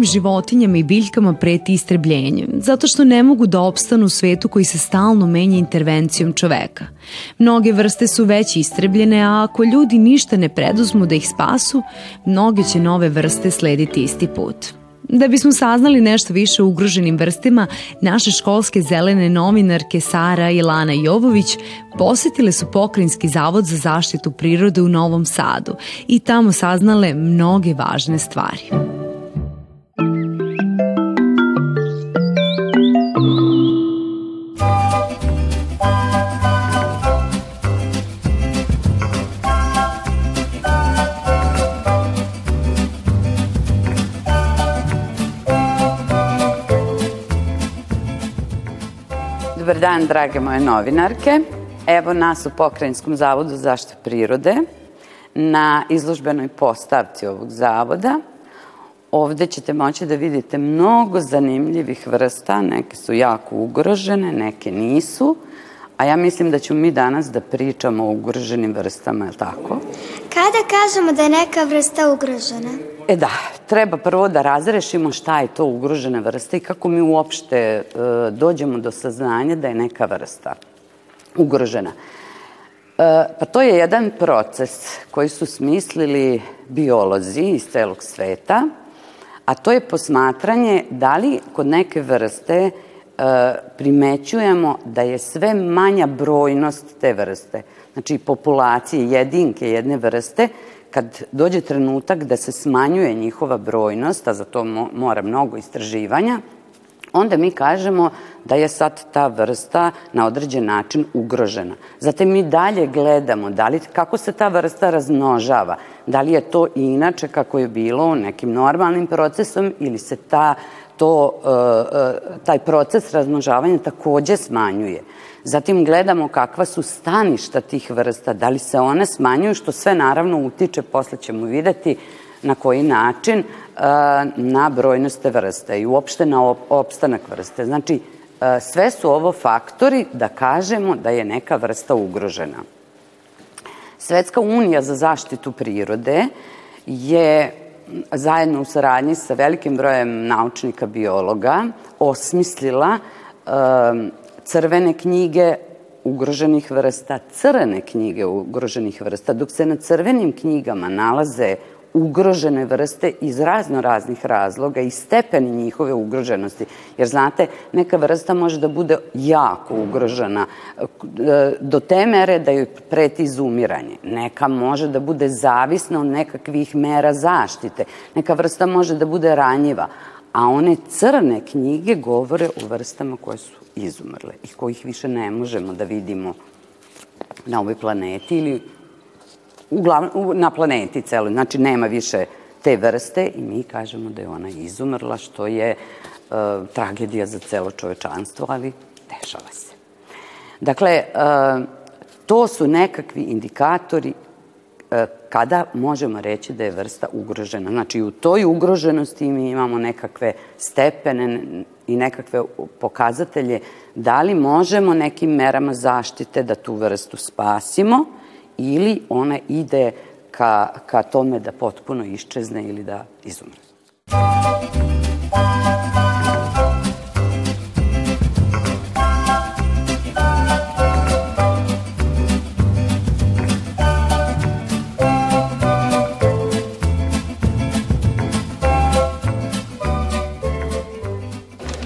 Mnogim životinjama i biljkama preti istrebljenje, zato što ne mogu da opstanu u svetu koji se stalno menja intervencijom čoveka. Mnoge vrste su već istrebljene, a ako ljudi ništa ne preduzmu da ih spasu, mnoge će nove vrste slediti isti put. Da bismo saznali nešto više o ugroženim vrstima, naše školske zelene novinarke Sara i Lana Jovović posetile su Pokrinjski zavod za zaštitu prirode u Novom Sadu i tamo saznale mnoge važne stvari. Dan, drage moje novinarke. Evo nas u Pokrajinskom zavodu za zaštitu prirode na izložbenoj postavci ovog zavoda. Ovde ćete moći da vidite mnogo zanimljivih vrsta, neke su jako ugrožene, neke nisu, a ja mislim da ćemo mi danas da pričamo o ugroženim vrstama, je li tako? Kada kažemo da je neka vrsta ugrožena? E da, treba prvo da razrešimo šta je to ugrožena vrsta i kako mi uopšte e, dođemo do saznanja da je neka vrsta ugrožena. E, pa to je jedan proces koji su smislili biolozi iz celog sveta, a to je posmatranje da li kod neke vrste e, primećujemo da je sve manja brojnost te vrste. Znači, populacije jedinke jedne vrste kad dođe trenutak da se smanjuje njihova brojnost, a za to mora mnogo istraživanja, onda mi kažemo da je sad ta vrsta na određen način ugrožena. Zatim mi dalje gledamo da li, kako se ta vrsta razmnožava, da li je to inače kako je bilo nekim normalnim procesom ili se ta, to, e, e, taj proces razmnožavanja takođe smanjuje. Zatim gledamo kakva su staništa tih vrsta, da li se one smanjuju, što sve naravno utiče, posle ćemo videti na koji način e, na brojnost te vrste i uopšte na opstanak vrste. Znači, sve su ovo faktori da kažemo da je neka vrsta ugrožena. Svetska unija za zaštitu prirode je zajedno u saradnji sa velikim brojem naučnika biologa osmislila crvene knjige ugroženih vrsta, crne knjige ugroženih vrsta, dok se na crvenim knjigama nalaze ugrožene vrste iz razno raznih razloga i stepeni njihove ugroženosti. Jer znate, neka vrsta može da bude jako ugrožena e, do te mere da joj preti izumiranje. Neka može da bude zavisna od nekakvih mera zaštite. Neka vrsta može da bude ranjiva. A one crne knjige govore o vrstama koje su izumrle i kojih više ne možemo da vidimo na ovoj planeti ili uglavnom, na planeti celoj. Znači, nema više te vrste i mi kažemo da je ona izumrla, što je e, tragedija za celo čovečanstvo, ali dešava se. Dakle, e, to su nekakvi indikatori e, kada možemo reći da je vrsta ugrožena. Znači, u toj ugroženosti mi imamo nekakve stepene i nekakve pokazatelje da li možemo nekim merama zaštite da tu vrstu spasimo ili ona ide ka, ka tome da potpuno iščezne ili da izumre.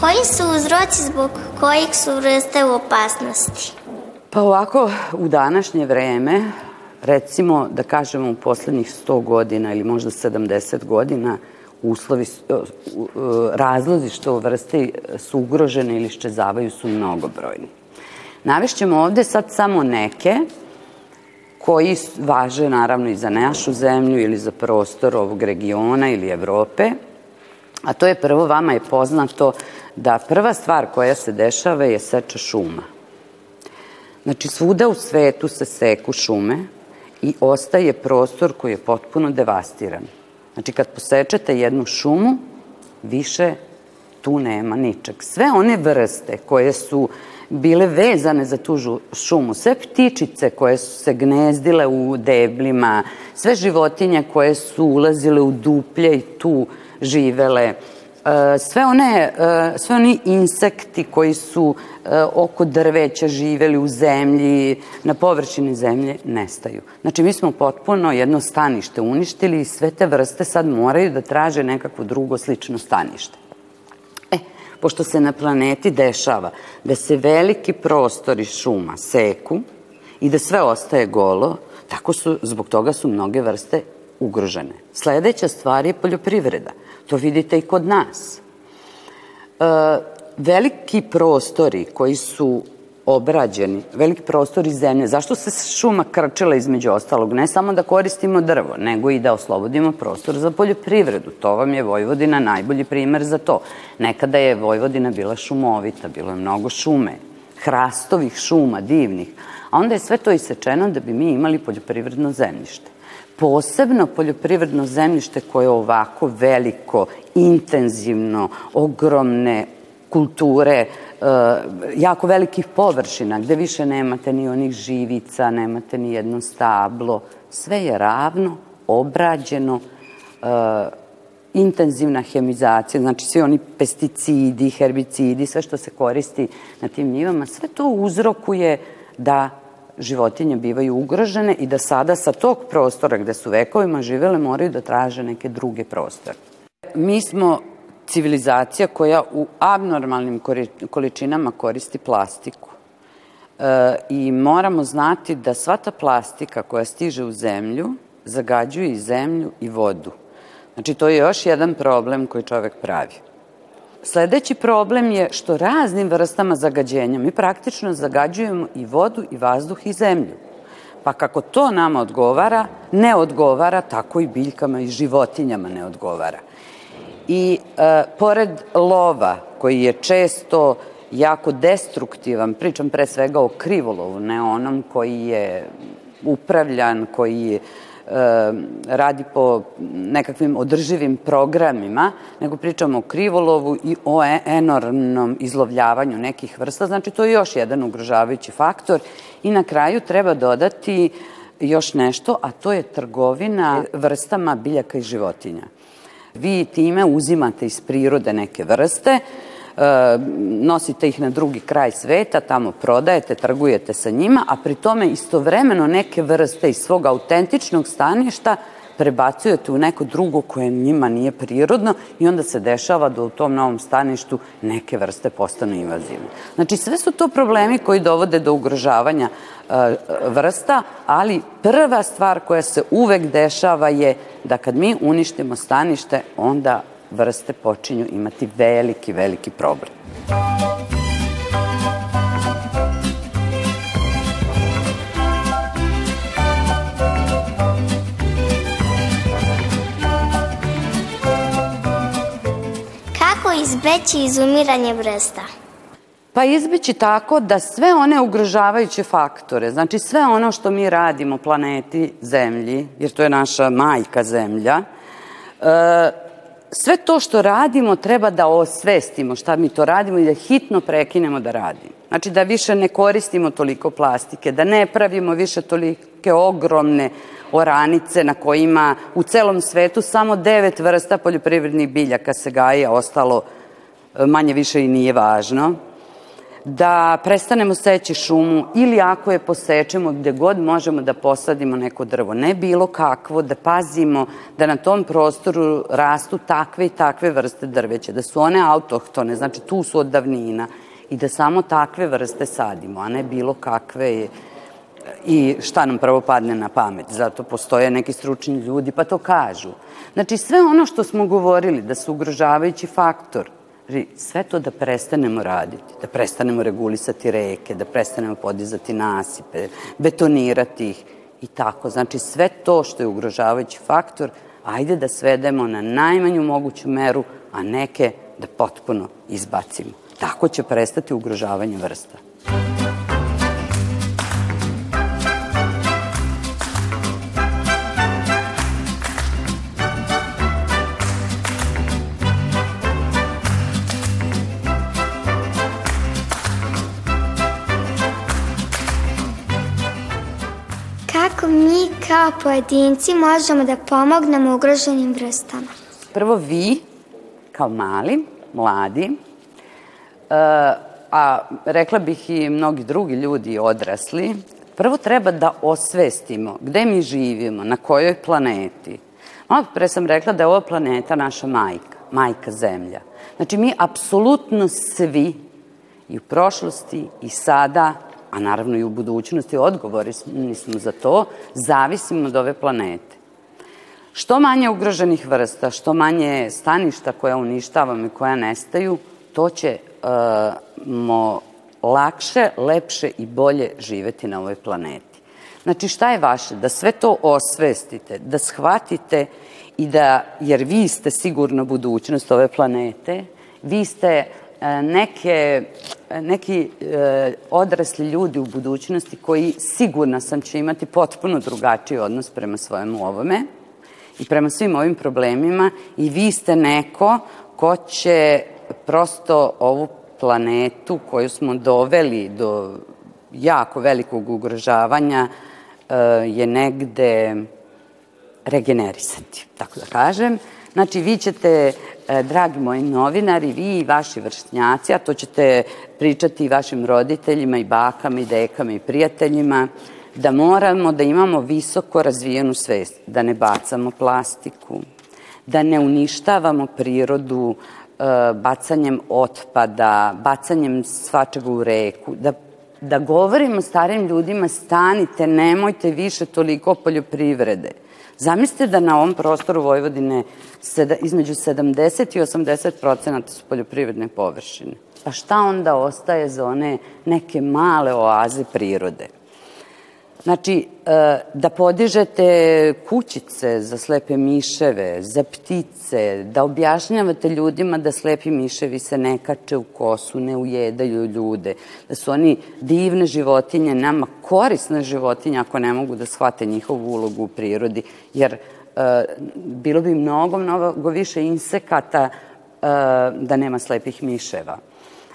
Koji su uzroci zbog kojih su vrste u opasnosti? Pa ovako, u današnje vreme, recimo da kažemo u poslednjih 100 godina ili možda 70 godina, uslovi, e, e, razlozi što vrste su ugrožene ili ščezavaju su mnogobrojni. Navešćemo ovde sad samo neke koji važe naravno i za našu zemlju ili za prostor ovog regiona ili Evrope, a to je prvo vama je poznato da prva stvar koja se dešava je seča šuma. Znači, svuda u svetu se seku šume i ostaje prostor koji je potpuno devastiran. Znači, kad posečete jednu šumu, više tu nema ničeg. Sve one vrste koje su bile vezane za tu šumu, sve ptičice koje su se gnezdile u deblima, sve životinje koje su ulazile u duplje i tu živele, sve one, e, sve oni insekti koji su e, oko drveća živeli u zemlji, na površini zemlje, nestaju. Znači, mi smo potpuno jedno stanište uništili i sve te vrste sad moraju da traže nekakvo drugo slično stanište. E, pošto se na planeti dešava da se veliki prostori šuma seku i da sve ostaje golo, tako su, zbog toga su mnoge vrste ugrožene. Sledeća stvar je poljoprivreda. To vidite i kod nas. E, veliki prostori koji su obrađeni, veliki prostori zemlje. Zašto se šuma krčila između ostalog? Ne samo da koristimo drvo, nego i da oslobodimo prostor za poljoprivredu. To vam je Vojvodina najbolji primer za to. Nekada je Vojvodina bila šumovita, bilo je mnogo šume, hrastovih šuma, divnih. A onda je sve to isečeno da bi mi imali poljoprivredno zemljište posebno poljoprivredno zemljište koje je ovako veliko, intenzivno, ogromne kulture, e, jako velikih površina, gde više nemate ni onih živica, nemate ni jedno stablo, sve je ravno, obrađeno, e, intenzivna hemizacija, znači svi oni pesticidi, herbicidi, sve što se koristi na tim njivama, sve to uzrokuje da životinje bivaju ugrožene i da sada sa tog prostora gde su vekovima živele moraju da traže neke druge prostore. Mi smo civilizacija koja u abnormalnim količinama koristi plastiku. E, I moramo znati da sva ta plastika koja stiže u zemlju zagađuje i zemlju i vodu. Znači, to je još jedan problem koji čovek pravi. Sledeći problem je što raznim vrstama zagađenja mi praktično zagađujemo i vodu i vazduh i zemlju. Pa kako to nama odgovara, ne odgovara, tako i biljkama i životinjama ne odgovara. I e, pored lova, koji je često jako destruktivan, pričam pre svega o krivolovu, ne onom koji je upravljan, koji je radi po nekakvim održivim programima, nego pričamo o krivolovu i o e, enormnom izlovljavanju nekih vrsta. Znači, to je još jedan ugrožavajući faktor. I na kraju treba dodati još nešto, a to je trgovina vrstama biljaka i životinja. Vi time uzimate iz prirode neke vrste, nosite ih na drugi kraj sveta, tamo prodajete, trgujete sa njima, a pri tome istovremeno neke vrste iz svog autentičnog staništa prebacujete u neko drugo koje njima nije prirodno i onda se dešava da u tom novom staništu neke vrste postanu invazivne. Znači sve su to problemi koji dovode do ugrožavanja e, vrsta, ali prva stvar koja se uvek dešava je da kad mi uništimo stanište, onda vrste počinju imati veliki, veliki problem. Kako izbeći izumiranje vrsta? Pa izbeći tako da sve one ugrožavajuće faktore, znači sve ono što mi radimo planeti Zemlji, jer to je naša majka Zemlja, e, sve to što radimo treba da osvestimo šta mi to radimo i da hitno prekinemo da radimo. Znači da više ne koristimo toliko plastike, da ne pravimo više tolike ogromne oranice na kojima u celom svetu samo devet vrsta poljoprivrednih biljaka se gaje, ostalo e, manje više i nije važno da prestanemo seći šumu ili ako je posečemo gde god možemo da posadimo neko drvo. Ne bilo kakvo, da pazimo da na tom prostoru rastu takve i takve vrste drveća, da su one autohtone, znači tu su od davnina i da samo takve vrste sadimo, a ne bilo kakve i šta nam prvo padne na pamet. Zato postoje neki stručni ljudi pa to kažu. Znači sve ono što smo govorili da su ugrožavajući faktor sve to da prestanemo raditi, da prestanemo regulisati reke, da prestanemo podizati nasipe, betonirati ih i tako. Znači sve to što je ugrožavajući faktor, ajde da svedemo na najmanju moguću meru, a neke da potpuno izbacimo. Tako će prestati ugrožavanje vrsta. Kao pojedinci možemo da pomognemo ugroženim vrstama? Prvo vi kao mali, mladi, e, a rekla bih i mnogi drugi ljudi odrasli, prvo treba da osvestimo gde mi živimo, na kojoj planeti. Malo pre sam rekla da je ova planeta naša majka, majka Zemlja. Znači mi apsolutno svi i u prošlosti i sada, a naravno i u budućnosti odgovori smo za to, zavisimo od ove planete. Što manje ugroženih vrsta, što manje staništa koja uništavamo i koja nestaju, to ćemo lakše, lepše i bolje živeti na ovoj planeti. Znači šta je vaše? Da sve to osvestite, da shvatite i da, jer vi ste sigurno budućnost ove planete, vi ste e, neke, neki e, odrasli ljudi u budućnosti koji sigurna sam će imati potpuno drugačiji odnos prema svojemu ovome i prema svim ovim problemima i vi ste neko ko će prosto ovu planetu koju smo doveli do jako velikog ugrožavanja e, je negde regenerisati, tako da kažem. Znači, vi ćete, e, dragi moji novinari, vi i vaši vršnjaci, a to ćete pričati i vašim roditeljima i bakama i dekama i prijateljima, da moramo da imamo visoko razvijenu svest, da ne bacamo plastiku, da ne uništavamo prirodu e, bacanjem otpada, bacanjem svačega u reku, da, da govorimo starim ljudima stanite, nemojte više toliko poljoprivrede. Zamislite da na ovom prostoru Vojvodine seda, između 70 i 80 procenata su poljoprivredne površine. Pa šta onda ostaje za one neke male oaze prirode? Znači, e, da podižete kućice za slepe miševe, za ptice, da objašnjavate ljudima da slepi miševi se ne kače u kosu, ne ujedaju ljude, da su oni divne životinje, nama korisne životinje ako ne mogu da shvate njihovu ulogu u prirodi, jer e, bilo bi mnogo, mnogo više insekata e, da nema slepih miševa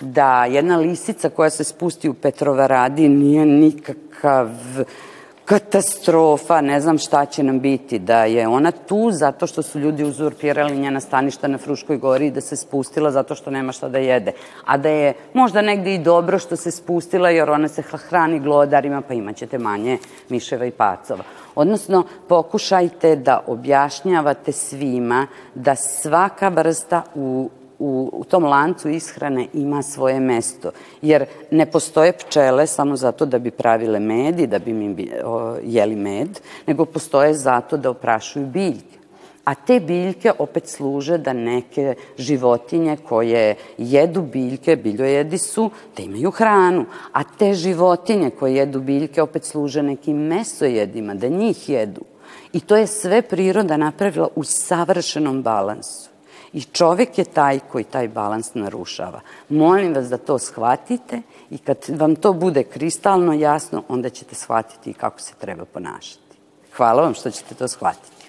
da jedna lisica koja se spusti u Petrovaradi nije nikakav katastrofa, ne znam šta će nam biti, da je ona tu zato što su ljudi uzurpirali njena staništa na Fruškoj gori i da se spustila zato što nema šta da jede. A da je možda negde i dobro što se spustila jer ona se hrani glodarima pa imaćete manje miševa i pacova. Odnosno, pokušajte da objašnjavate svima da svaka vrsta u u, u tom lancu ishrane ima svoje mesto. Jer ne postoje pčele samo zato da bi pravile med i da bi mi o, jeli med, nego postoje zato da oprašuju biljke. A te biljke opet služe da neke životinje koje jedu biljke, biljojedi su, da imaju hranu. A te životinje koje jedu biljke opet služe nekim mesojedima, da njih jedu. I to je sve priroda napravila u savršenom balansu. I čovek je taj koji taj balans narušava. Molim vas da to shvatite i kad vam to bude kristalno jasno, onda ćete shvatiti kako se treba ponašati. Hvala vam što ćete to shvatiti.